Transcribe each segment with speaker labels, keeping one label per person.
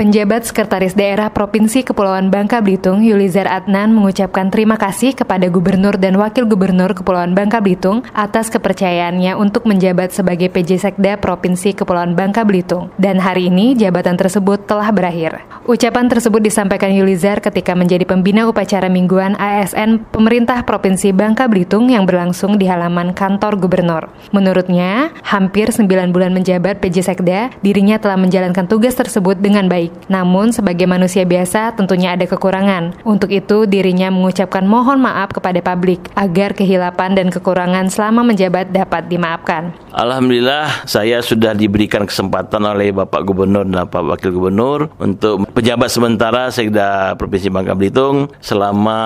Speaker 1: Penjabat Sekretaris Daerah Provinsi Kepulauan Bangka Belitung, Yulizar Adnan mengucapkan terima kasih kepada Gubernur dan Wakil Gubernur Kepulauan Bangka Belitung atas kepercayaannya untuk menjabat sebagai PJ Sekda Provinsi Kepulauan Bangka Belitung. Dan hari ini jabatan tersebut telah berakhir. Ucapan tersebut disampaikan Yulizar ketika menjadi pembina upacara mingguan ASN Pemerintah Provinsi Bangka Belitung yang berlangsung di halaman kantor Gubernur. Menurutnya, hampir 9 bulan menjabat PJ Sekda, dirinya telah menjalankan tugas tersebut dengan baik baik. Namun sebagai manusia biasa tentunya ada kekurangan. Untuk itu dirinya mengucapkan mohon maaf kepada publik agar kehilapan dan kekurangan selama menjabat dapat dimaafkan.
Speaker 2: Alhamdulillah saya sudah diberikan kesempatan oleh Bapak Gubernur dan Bapak Wakil Gubernur untuk pejabat sementara Sekda Provinsi Bangka Belitung selama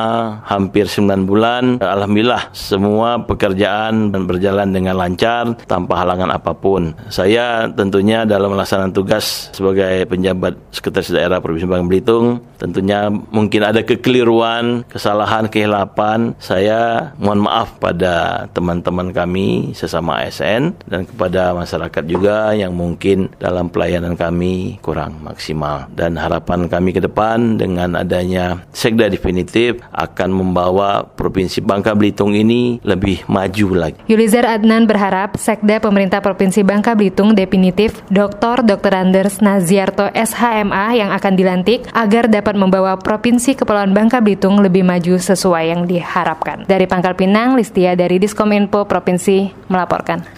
Speaker 2: hampir 9 bulan. Alhamdulillah semua pekerjaan berjalan dengan lancar tanpa halangan apa pun. Saya tentunya dalam melaksanakan tugas sebagai penjabat Sekretaris Daerah Provinsi Bangka Belitung. Tentunya mungkin ada kekeliruan, kesalahan, kehilapan. Saya mohon maaf pada teman-teman kami sesama ASN dan kepada masyarakat juga yang mungkin dalam pelayanan kami kurang maksimal. Dan harapan kami ke depan dengan adanya Sekda definitif akan membawa Provinsi Bangka Belitung ini lebih maju lagi.
Speaker 1: Yulizar Adnan berharap Sekda Pemerintah Provinsi Bangka Belitung definitif Dr. Dr. Anders Naziarto SHM SMA yang akan dilantik agar dapat membawa Provinsi Kepulauan Bangka Belitung lebih maju sesuai yang diharapkan. Dari Pangkal Pinang, Listia dari Diskominfo Provinsi melaporkan.